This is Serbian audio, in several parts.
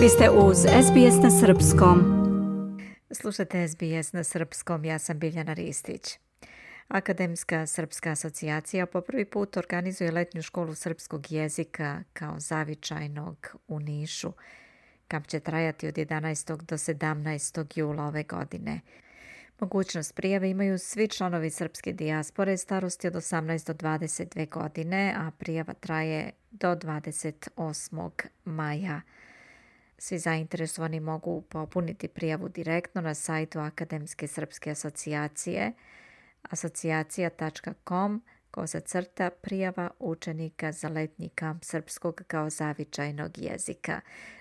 Vi ste uz SBS na Srpskom. Slušate SBS na Srpskom, ja sam Biljana Ristić. Akademska Srpska asocijacija po prvi put organizuje letnju školu srpskog jezika kao zavičajnog u Nišu. Kamp će trajati od 11. do 17. jula ove godine. Mogućnost prijave imaju svi članovi srpske dijaspore starosti od 18 do 22 godine, a prijava traje do 28. maja. Svi zainteresovani mogu popuniti prijavu direktno na sajtu Akademske srpske asocijacije asocijacija.com koza crta prijava učenika za letnji kamp srpskog kao zavičajnog jezika.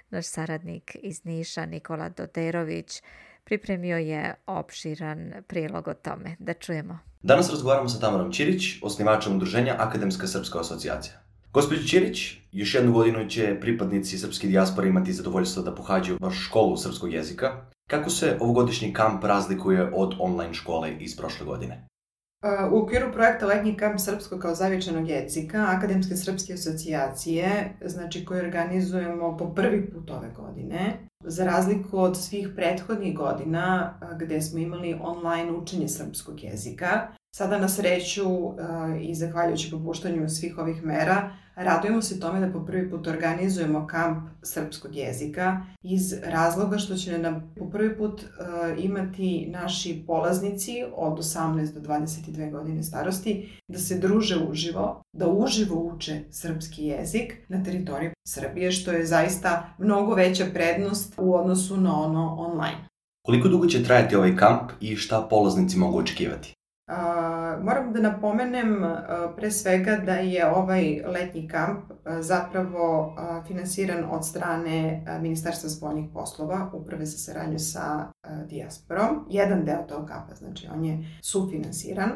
Naš saradnik iz Niša Nikola Doderović pripremio je opširan prilog o tome. Da čujemo. Danas razgovaramo sa Tamarom Ćirić, osnivačem udruženja Akademska srpska asocijacija. Gospođo Ćirić, još jednu godinu će pripadnici srpske dijaspore imati zadovoljstvo da pohađaju vašu školu srpskog jezika. Kako se ovogodišnji kamp razlikuje od online škole iz prošle godine? U okviru projekta Letnji kamp srpskog kao zavičanog jezika, Akademske srpske asocijacije, znači koje organizujemo po prvi put ove godine, za razliku od svih prethodnih godina gde smo imali online učenje srpskog jezika, Sada na sreću i zahvaljujući popuštanju svih ovih mera, radujemo se tome da po prvi put organizujemo kamp srpskog jezika iz razloga što će nam po prvi put imati naši polaznici od 18 do 22 godine starosti da se druže uživo, da uživo uče srpski jezik na teritoriji Srbije, što je zaista mnogo veća prednost u odnosu na ono online. Koliko dugo će trajati ovaj kamp i šta polaznici mogu očekivati? Moram da napomenem pre svega da je ovaj letnji kamp zapravo finansiran od strane Ministarstva spoljnih poslova, uprave za saradnju sa dijasporom. Jedan deo tog kampa, znači on je sufinansiran.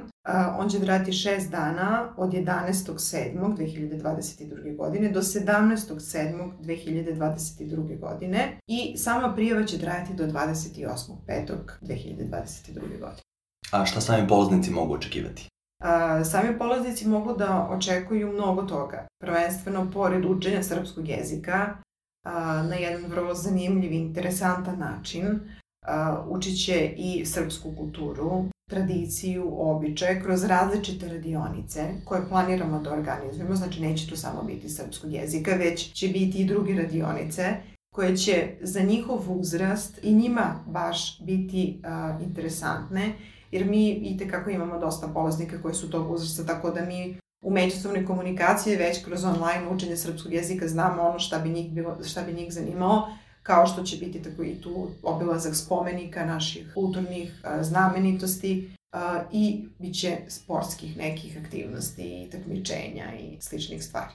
On će trajati šest dana od 11.7.2022. godine do 17.7.2022. godine i sama prijava će trajati do 28.5.2022. godine. A šta sami polaznici mogu očekivati? A, sami polaznici mogu da očekuju mnogo toga. Prvenstveno, pored učenja srpskog jezika, a, na jedan vrlo zanimljiv i interesantan način, a, učit će i srpsku kulturu, tradiciju, običaje kroz različite radionice koje planiramo da organizujemo, znači neće tu samo biti srpskog jezika, već će biti i druge radionice koje će za njihov uzrast i njima baš biti uh, interesantne jer mi i tekako imamo dosta polaznika koji su tog uzrasta, tako da mi u međusobnoj komunikaciji već kroz online učenje srpskog jezika znamo ono šta bi njih, bilo, šta bi njih zanimalo, kao što će biti tako i tu obilazak spomenika naših kulturnih a, znamenitosti a, i bit će sportskih nekih aktivnosti i takmičenja i sličnih stvari.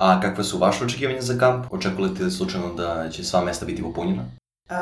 A kakve su vaše očekivanja za kamp? Očekujete li slučajno da će sva mesta biti popunjena? Uh,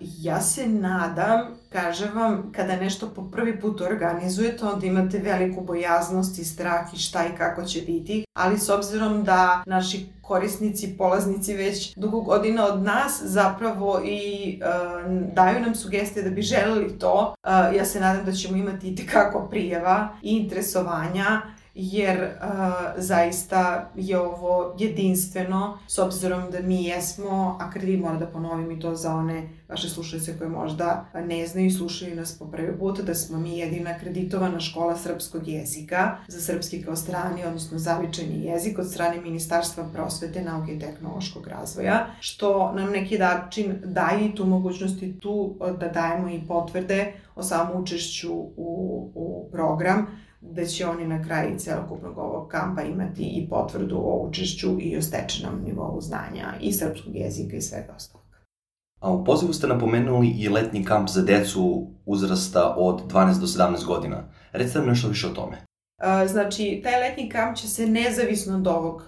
ja se nadam, kažem vam, kada nešto po prvi put organizujete, onda imate veliku bojaznost i strah i šta i kako će biti, ali s obzirom da naši korisnici, polaznici već dugo godina od nas zapravo i uh, daju nam sugestije da bi želeli to, uh, ja se nadam da ćemo imati i tekako prijeva i interesovanja jer uh, zaista je ovo jedinstveno s obzirom da mi jesmo, a mora da ponovim i to za one vaše slušalice koje možda ne znaju i slušaju nas po prvi put, da smo mi jedina akreditovana škola srpskog jezika za srpski kao strani, odnosno zavičajni jezik od strane Ministarstva prosvete, nauke i tehnološkog razvoja, što nam neki način daje i tu mogućnost i tu da dajemo i potvrde o samom učešću u, u program, da će oni na kraju celokupnog ovog kampa imati i potvrdu o učešću i o stečenom nivou znanja i srpskog jezika i svega ostalog. A u pozivu ste napomenuli i letnji kamp za decu uzrasta od 12 do 17 godina. Recite nam nešto više o tome. Znači, taj letnji kamp će se nezavisno od ovog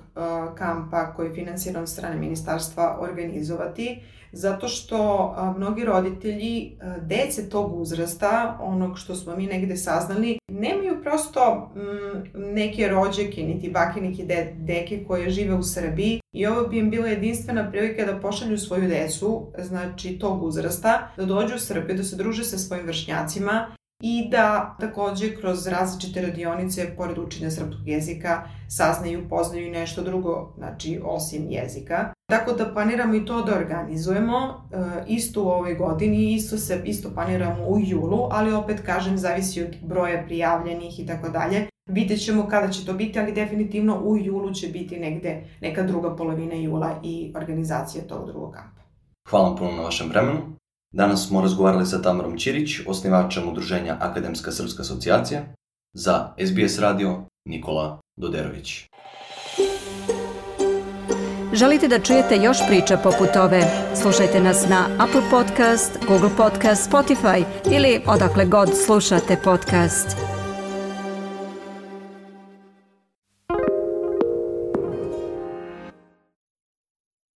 kampa koji je finansiran od strane ministarstva organizovati, zato što mnogi roditelji dece tog uzrasta, onog što smo mi negde saznali, nemaju prosto mm, neke rođake, niti bake, niti de, deke koje žive u Srbiji i ovo bi im bila jedinstvena prilika da pošalju svoju decu, znači tog uzrasta, da dođu u Srbiju, da se druže sa svojim vršnjacima i da takođe kroz različite radionice, pored učenja srpskog jezika, saznaju, poznaju nešto drugo, znači osim jezika. Tako da planiramo i to da organizujemo, e, isto u ovoj godini, isto, se, isto planiramo u julu, ali opet kažem, zavisi od broja prijavljenih i tako dalje. Vidjet ćemo kada će to biti, ali definitivno u julu će biti negde neka druga polovina jula i organizacija tog drugog kampa. Hvala vam puno na vašem vremenu. Danas smo razgovarali sa Tamarom Ćirić, osnivačem udruženja Akademska Srpska asocijacija. Za SBS radio Nikola Doderović. Želite da čujete još priča poput ove? Slušajte nas na Apple Podcast, Google Podcast, Spotify ili odakle god slušate podcast.